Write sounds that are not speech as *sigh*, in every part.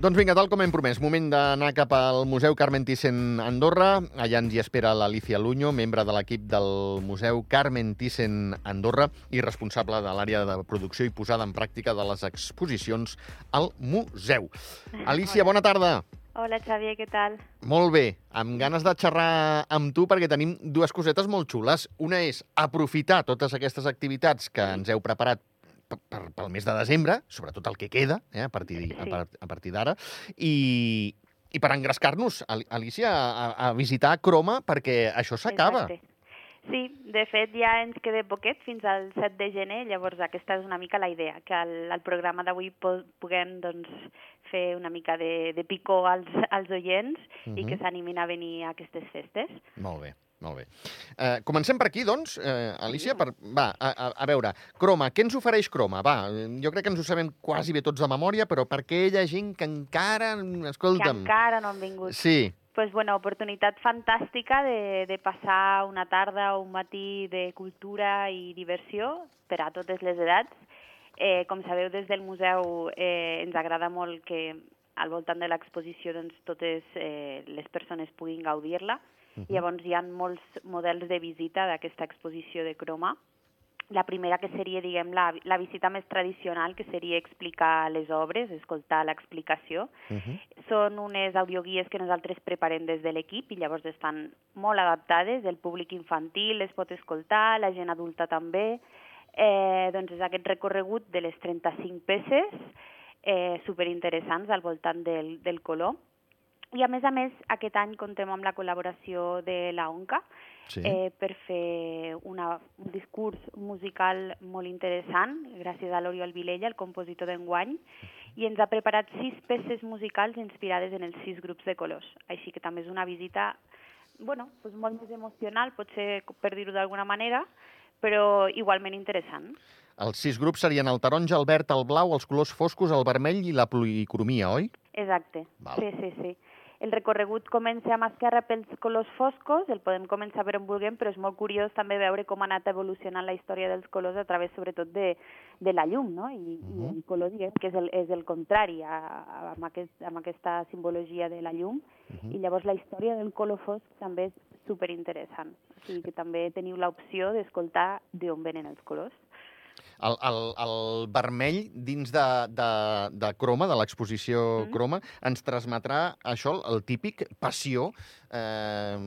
Doncs vinga, tal com hem promès, moment d'anar cap al Museu Carmen Thyssen Andorra. Allà ens hi espera l'Alicia Luño, membre de l'equip del Museu Carmen Thyssen Andorra i responsable de l'àrea de producció i posada en pràctica de les exposicions al museu. Alicia, bona tarda. Hola, Xavier, què tal? Molt bé, amb ganes de xerrar amb tu perquè tenim dues cosetes molt xules. Una és aprofitar totes aquestes activitats que ens heu preparat per, pel mes de desembre, sobretot el que queda, eh, a partir, Sí. a, a partir d'ara, i, i per engrescar-nos, Al- Alicia, a, a visitar Croma, perquè això s'acaba. Sí, de fet ja ens queda poquet fins al 7 de gener, llavors aquesta és una mica la idea, que al, al programa d'avui puguem doncs, fer una mica de, de picó als, als oients i Mhm. que s'animin a venir a aquestes festes. Molt bé, molt bé. Eh, comencem per aquí, doncs, eh, Alicia. Per, va, a, a, a veure, Croma, què ens ofereix Croma? Va, eh, jo crec que ens ho sabem quasi bé tots de memòria, però per què hi ha gent que encara... Que Escolta'm... encara no han vingut. Sí, pues, bueno, oportunitat fantàstica de, de passar una tarda o un matí de cultura i diversió per a totes les edats. Eh, com sabeu, des del museu eh, ens agrada molt que al voltant de l'exposició doncs, totes eh, les persones puguin gaudir-la. Mhm. Llavors hi ha molts models de visita d'aquesta exposició de croma. La primera que seria, diguem, la, la visita més tradicional, que seria explicar les obres, escoltar l'explicació. uh -huh. Són unes audioguies que nosaltres preparem des de l'equip i llavors estan molt adaptades, el públic infantil les pot escoltar, la gent adulta també. Eh, doncs és aquest recorregut de les 35 peces eh, superinteressants al voltant del, del color. I a més a més, aquest any contem amb la col·laboració de la ONCA sí. eh, per fer una, un discurs musical molt interessant, gràcies a l'Oriol Vilella, el compositor d'enguany, i ens ha preparat sis peces musicals inspirades en els sis grups de colors. Així que també és una visita bueno, doncs molt més emocional, potser per dir-ho d'alguna manera, però igualment interessant. Els sis grups serien el taronja, el verd, el blau, els colors foscos, el vermell i la policromia, oi? Exacte, Val. sí, sí, sí. El recorregut comença amb esquerra pels colors foscos, el podem començar per on vulguem, però és molt curiós també veure com ha anat evolucionant la història dels colors a través sobretot de, de la llum, no? I, uh Mhm. i el color, diguem, que és el, és el contrari a, a, amb, aquest, amb aquesta simbologia de la llum. Mhm. I llavors la història del color fosc també és superinteressant. O sigui que també teniu l'opció d'escoltar d'on venen els colors. El, el, el vermell dins de, de, de Croma, de l'exposició Mhm. Croma, ens transmetrà això, el típic passió. Eh,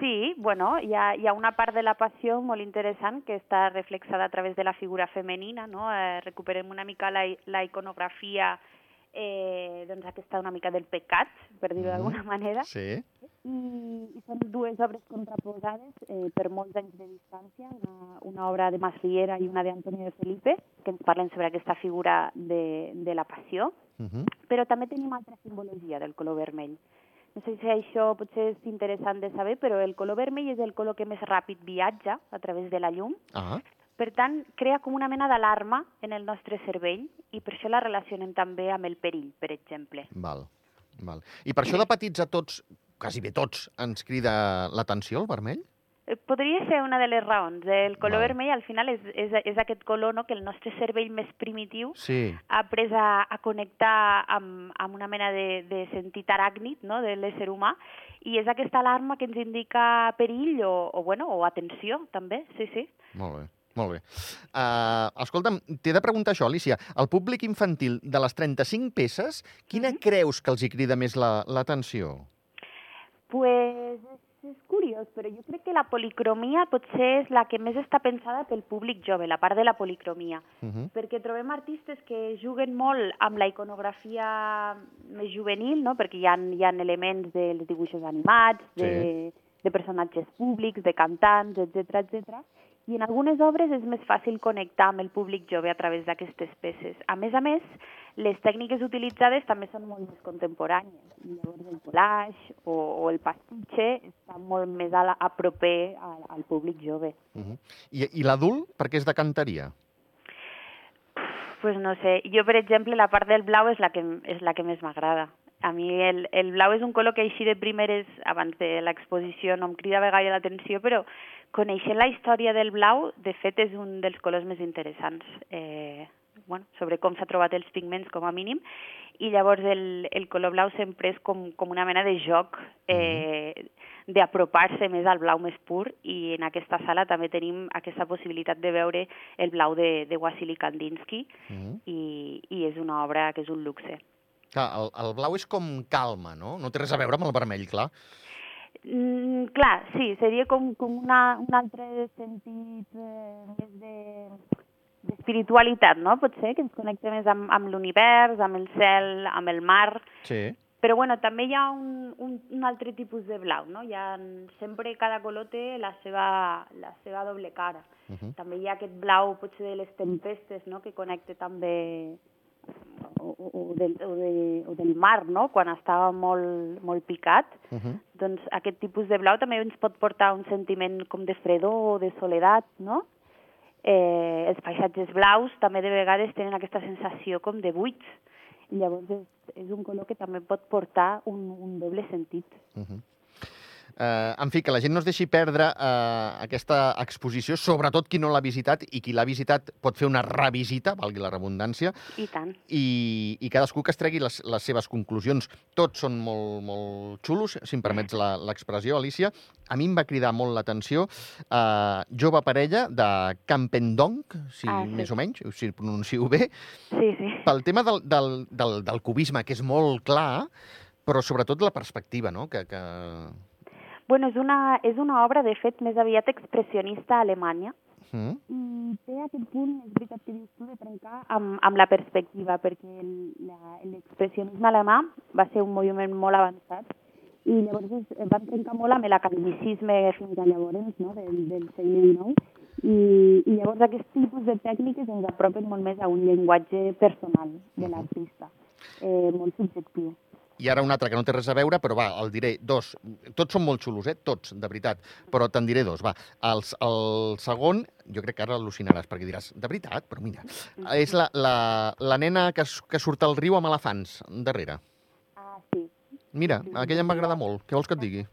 Sí, bueno, hi ha, hi ha una part de la passió molt interessant que està reflexada a través de la figura femenina, no? Eh, recuperem una mica la, la iconografia, eh, doncs aquesta una mica del pecat, per dir-ho Mhm. d'alguna manera, sí. i, i són dues obres contraposades eh, per molts anys de distància, una, una obra de Masriera i una d'Antonio de Felipe, que ens parlen sobre aquesta figura de, de la passió, Uh -huh. però també tenim altra simbologia del color vermell. No sé si això potser és interessant de saber, però el color vermell és el color que més ràpid viatja a través de la llum. Ah, Per tant, crea com una mena d'alarma en el nostre cervell i per això la relacionem també amb el perill, per exemple. val, val. I per això de petits a tots, quasi bé tots, ens crida l'atenció el vermell? Eh, Podria ser una de les raons. El color Val. vermell al final és, és, és aquest color no, que el nostre cervell més primitiu Sí. ha après a, a connectar amb, amb una mena de, de sentit aràcnid no, de l'ésser humà i és aquesta alarma que ens indica perill o, o, bueno, o atenció, també, sí, sí. Molt bé. Molt bé. Uh, escolta'm, t'he de preguntar això, Alicia. El públic infantil de les 35 peces, quina Mhm. creus que els hi crida més la- l'atenció? Pues és, curiós, però jo crec que la policromia potser és la que més està pensada pel públic jove, la part de la policromia. Uh -huh. perquè trobem artistes que juguen molt amb la iconografia més juvenil, no? perquè hi ha, hi ha elements dels dibuixos animats, de, de personatges públics, de cantants, etc etc. I en algunes obres és més fàcil connectar amb el públic jove a través d'aquestes peces. A més a més, les tècniques utilitzades també són molt més contemporànies. Llavors el collage o, o el pastitxe està molt més a, la, a proper al, al públic jove. Uh -huh. I, i l'adult, per què és de canteria? Pues no sé, jo per exemple la part del blau és la que, és la que més m'agrada. A mi el, el blau és un color que així de primeres, abans de l'exposició, no em cridava gaire l'atenció, però coneixent la història del blau, de fet és un dels colors més interessants. Eh, bueno, sobre com s'ha trobat els pigments com a mínim i llavors el, el color blau sempre és com, com una mena de joc eh, d'apropar-se més al blau més pur i en aquesta sala també tenim aquesta possibilitat de veure el blau de, de Wassily Kandinsky Mm i, i és una obra que és un luxe. Clar, el, el blau és com calma, no? No té res a veure amb el vermell, clar. Mm, clar, sí, seria com, com una, un altre sentit eh, més de d'espiritualitat, no? Potser, que ens connecta més amb, amb l'univers, amb el cel, amb el mar. Sí. Però bueno, també hi ha un, un, un altre tipus de blau, no? Hi ha, sempre cada color té la seva, la seva doble cara. Uh -huh. També hi ha aquest blau potser de les tempestes, no? Que connecta també o, del, o, de, o del mar, no? Quan estava molt, molt picat. Uh -huh. Doncs aquest tipus de blau també ens pot portar un sentiment com de fredor o de soledat, no? Eh, els paisatges blaus també de vegades tenen aquesta sensació com de buits. Llavors és, és un color que també pot portar un, un doble sentit. Uh -huh. Uh, en fi, que la gent no es deixi perdre uh, aquesta exposició, sobretot qui no l'ha visitat i qui l'ha visitat pot fer una revisita, valgui la redundància, I tant. i, i cadascú que es tregui les, les seves conclusions. Tots són molt, molt xulos, si em permets la- l'expressió, Alicia. A mi em va cridar molt l'atenció uh, Jove Parella, de Campendong, si Ah, sí. més o menys, si pronuncio bé, Sí, sí. pel tema del, del, del, del cubisme, que és molt clar, però sobretot la perspectiva, no?, que... que... Bueno, és una, és una obra, de fet, més aviat expressionista a Alemanya, Mm? i té aquest punt, és veritat que dius tu, de trencar amb, amb la perspectiva, perquè l'expressionisme alemà va ser un moviment molt avançat i llavors es, es van trencar molt amb l'academicisme fins a llavors, no?, del, del segle XIX, i, i llavors aquest tipus de tècniques ens apropen molt més a un llenguatge personal de l'artista, eh, molt subjectiu. I ara un altre que no té res a veure, però va, el diré dos. Tots són molt xulos, eh? Tots, de veritat. Però te'n diré dos, va. El, el segon, jo crec que ara al·lucinaràs, perquè diràs, de veritat? Però mira, és la, la, la nena que, que surt al riu amb elefants, darrere. Ah, sí. Mira, aquella em va agradar molt. Què vols que et digui?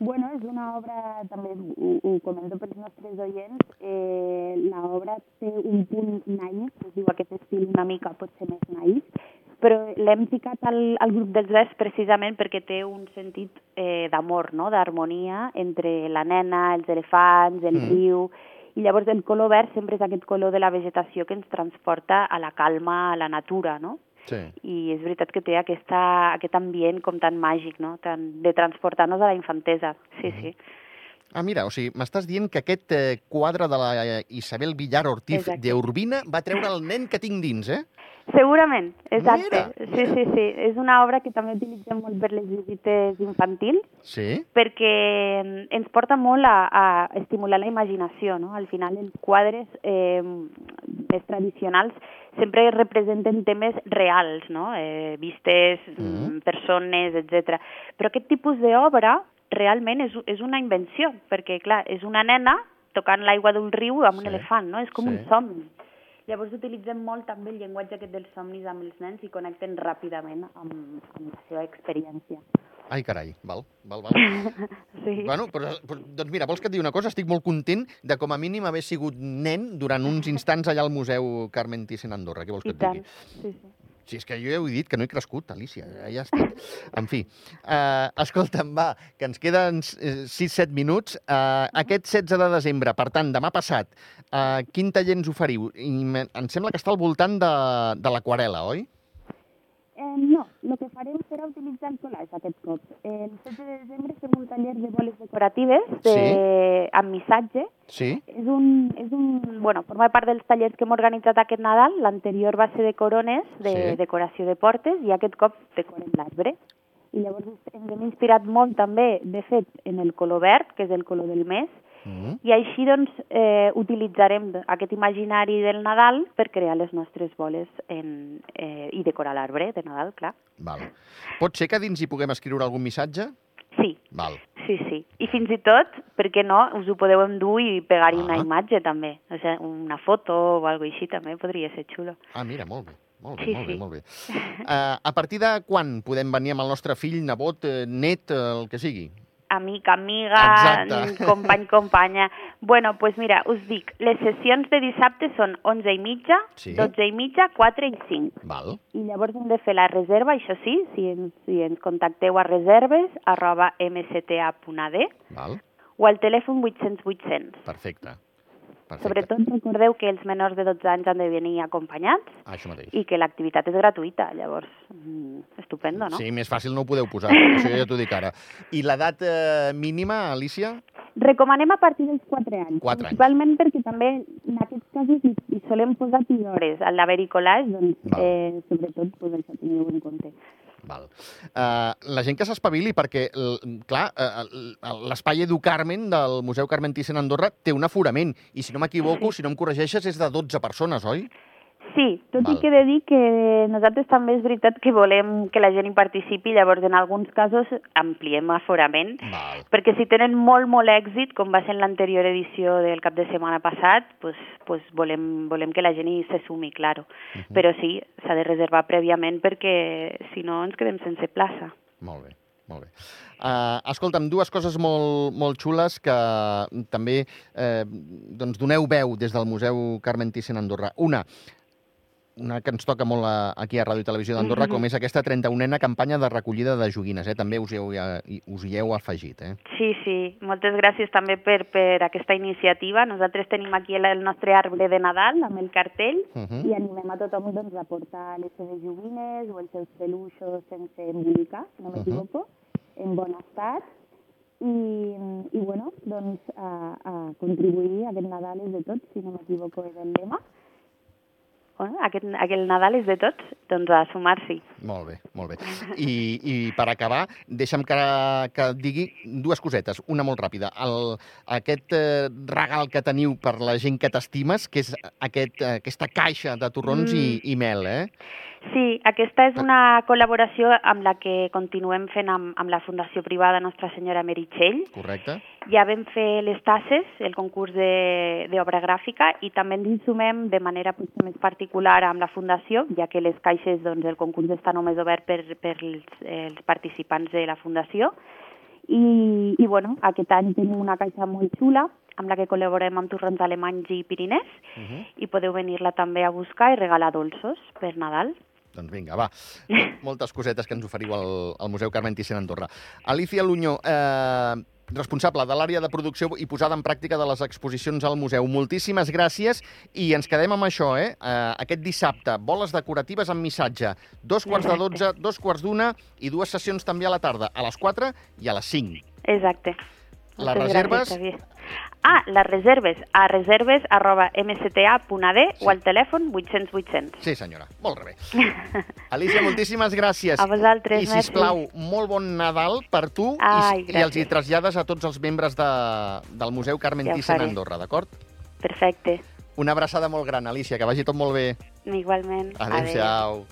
Bueno, és una obra, també ho, ho comento pels nostres oients, eh, l'obra té un punt naïf, es diu aquest estil una mica potser més naïf, però l'hem ficat al, al grup dels verds precisament perquè té un sentit eh, d'amor, no? d'harmonia entre la nena, els elefants, el Mm. mm. riu, i llavors el color verd sempre és aquest color de la vegetació que ens transporta a la calma, a la natura, no? Sí. i és veritat que té aquesta, aquest ambient com tan màgic, no? tan, de transportar-nos a la infantesa. Sí, sí. Ah, mira, o sigui, m'estàs dient que aquest eh, quadre de la eh, Isabel Villar Ortiz d'Urbina va treure el nen que tinc dins, eh? Segurament, exacte. Mira, sí, mira. sí, sí. És una obra que també utilitzem molt per les visites infantils, Sí? perquè mm, ens porta molt a, a estimular la imaginació, no? Al final els quadres eh, més tradicionals sempre representen temes reals, no? Eh, vistes, mm. persones, etc. Però aquest tipus d'obra realment és, és una invenció, perquè, clar, és una nena tocant l'aigua d'un riu amb un Sí, elefant, no? És com sí. un somni. Llavors utilitzem molt també el llenguatge aquest dels somnis amb els nens i connecten ràpidament amb, amb la seva experiència. Ai, carai, val, val, val. *laughs* Sí. Bueno, però, però, doncs mira, vols que et digui una cosa? Estic molt content de com a mínim haver sigut nen durant uns instants allà al Museu Carmen Thyssen a Andorra. Què vols que et tant. digui? Sí, sí. Si és que jo ja ho he dit, que no he crescut, Alicia, ja, ja estic. En fi, uh, escolta'm, va, que ens queden 6-7 minuts. Uh, aquest 16 de desembre, per tant, demà passat, uh, quin taller ens oferiu? I em sembla que està al voltant de, de l'aquarela, oi? Eh, no, el que farem serà utilitzar el collage aquest cop. Eh, el 16 de desembre fem un taller de boles decoratives de, Sí. amb missatge. Sí? És un, és un, bueno, forma part dels tallers que hem organitzat aquest Nadal. L'anterior va ser de corones, de Sí. decoració de portes, i aquest cop decorem l'arbre. I llavors ens hem inspirat molt també, de fet, en el color verd, que és el color del mes, Mm. i així doncs eh, utilitzarem aquest imaginari del Nadal per crear les nostres boles en, eh, i decorar l'arbre de Nadal, clar. Val. Pot ser que dins hi puguem escriure algun missatge? Sí, Val. sí, sí. I fins i tot, per què no, us ho podeu endur i pegar-hi una Ah. imatge també. O sigui, una foto o alguna així també podria ser xulo. Ah, mira, molt bé. Molt bé, Sí, molt bé, sí. molt bé. Uh, *laughs* a partir de quan podem venir amb el nostre fill, nebot, eh, net, el que sigui? Amic, amiga, Exacte. company, companya. Bueno, doncs pues mira, us dic, les sessions de dissabte són 11 i mitja, Sí. 12 i mitja, 4 i 5. Val. I llavors hem de fer la reserva, això sí, si ens, si ens contacteu a reserves arroba mcta.ad Val. o al telèfon 800 800. Perfecte. Perfecte. Sobretot recordeu que els menors de 12 anys han de venir acompanyats Ah, això mateix. i que l'activitat és gratuïta, llavors, mm, estupendo, no? Sí, més fàcil no ho podeu posar, això ja t'ho dic ara. *laughs* I l'edat eh, mínima, Alicia? Recomanem a partir dels 4 anys, Quatre anys. principalment perquè també en aquests casos hi, hi solem posar tilores. Al collage, doncs, Val. eh, sobretot, pues, això tingueu en compte. Val. Uh, la gent que s'espavili, perquè, clar, uh, l'espai Edu Carmen del Museu Carmen Thyssen Andorra té un aforament, i si no m'equivoco, si no em corregeixes, és de 12 persones, oi? Sí, tot Val. i que he de dir que nosaltres també és veritat que volem que la gent hi participi, llavors en alguns casos ampliem aforament, Val. perquè si tenen molt, molt èxit, com va ser en l'anterior edició del cap de setmana passat, pues, pues volem, volem que la gent hi se sumi, claro. Però sí, s'ha de reservar prèviament perquè si no ens quedem sense plaça. Molt bé, molt bé. Uh, escolta'm, dues coses molt, molt xules que també eh, doncs doneu veu des del Museu Carmen Thyssen Andorra. Una, una que ens toca molt a, aquí a Ràdio i Televisió d'Andorra, com és aquesta 31ena campanya de recollida de joguines. Eh? També us hi, heu, us hi heu afegit. Eh? Sí, sí, moltes gràcies també per, per aquesta iniciativa. Nosaltres tenim aquí el, el nostre arbre de Nadal amb el cartell Uh -huh. i animem a tothom doncs, a portar les seves joguines o els seus peluixos sense embolicar, no m'equivoco, en bon estat. I, i bueno, doncs a, a contribuir a aquest Nadal és de tots, si no m'equivoco és el lema. Bueno, aquest, aquest Nadal és de tots, doncs a sumar-s'hi. Molt bé, molt bé. I, i per acabar, deixa'm que, que digui dues cosetes. Una molt ràpida. El, aquest eh, regal que teniu per la gent que t'estimes, que és aquest, eh, aquesta caixa de torrons mm. i, i mel, eh? Sí, aquesta és una col·laboració amb la que continuem fent amb, amb la Fundació Privada Nostra Senyora Meritxell. Correcte? Ja vam fer les tasses, el concurs de- d'obra gràfica, i també ens hi sumem de manera potser més particular amb la Fundació, ja que les caixes, doncs, el concurs està només obert per, per els, els participants de la Fundació. I, I, bueno, aquest any tenim una caixa molt xula, amb la que col·laborem amb torrons alemanys i pirinès, Uh -huh. i podeu venir-la també a buscar i regalar dolços per Nadal. Doncs vinga, va. Moltes cosetes que ens oferiu al, al Museu Carmen Thyssen a Andorra. Alicia Luñó, eh, responsable de l'àrea de producció i posada en pràctica de les exposicions al museu. Moltíssimes gràcies i ens quedem amb això, eh? eh aquest dissabte, boles decoratives amb missatge, dos quarts de dotze, dos quarts d'una i dues sessions també a la tarda, a les 4 i a les 5. Exacte. Les Moltes reserves? gràcies, Ah, les reserves a reserves arroba mcta.ad o al telèfon 800 800. Sí, senyora. Molt bé. *laughs* Alicia, moltíssimes gràcies. A vosaltres, I, merci. sisplau, molt bon Nadal per tu Ai, i, i els hi trasllades a tots els membres de, del Museu Carmen Ja Thyssen a. Andorra, d'acord? Perfecte. Una abraçada molt gran, Alicia, que vagi tot molt bé. Igualment. Adéu-siau.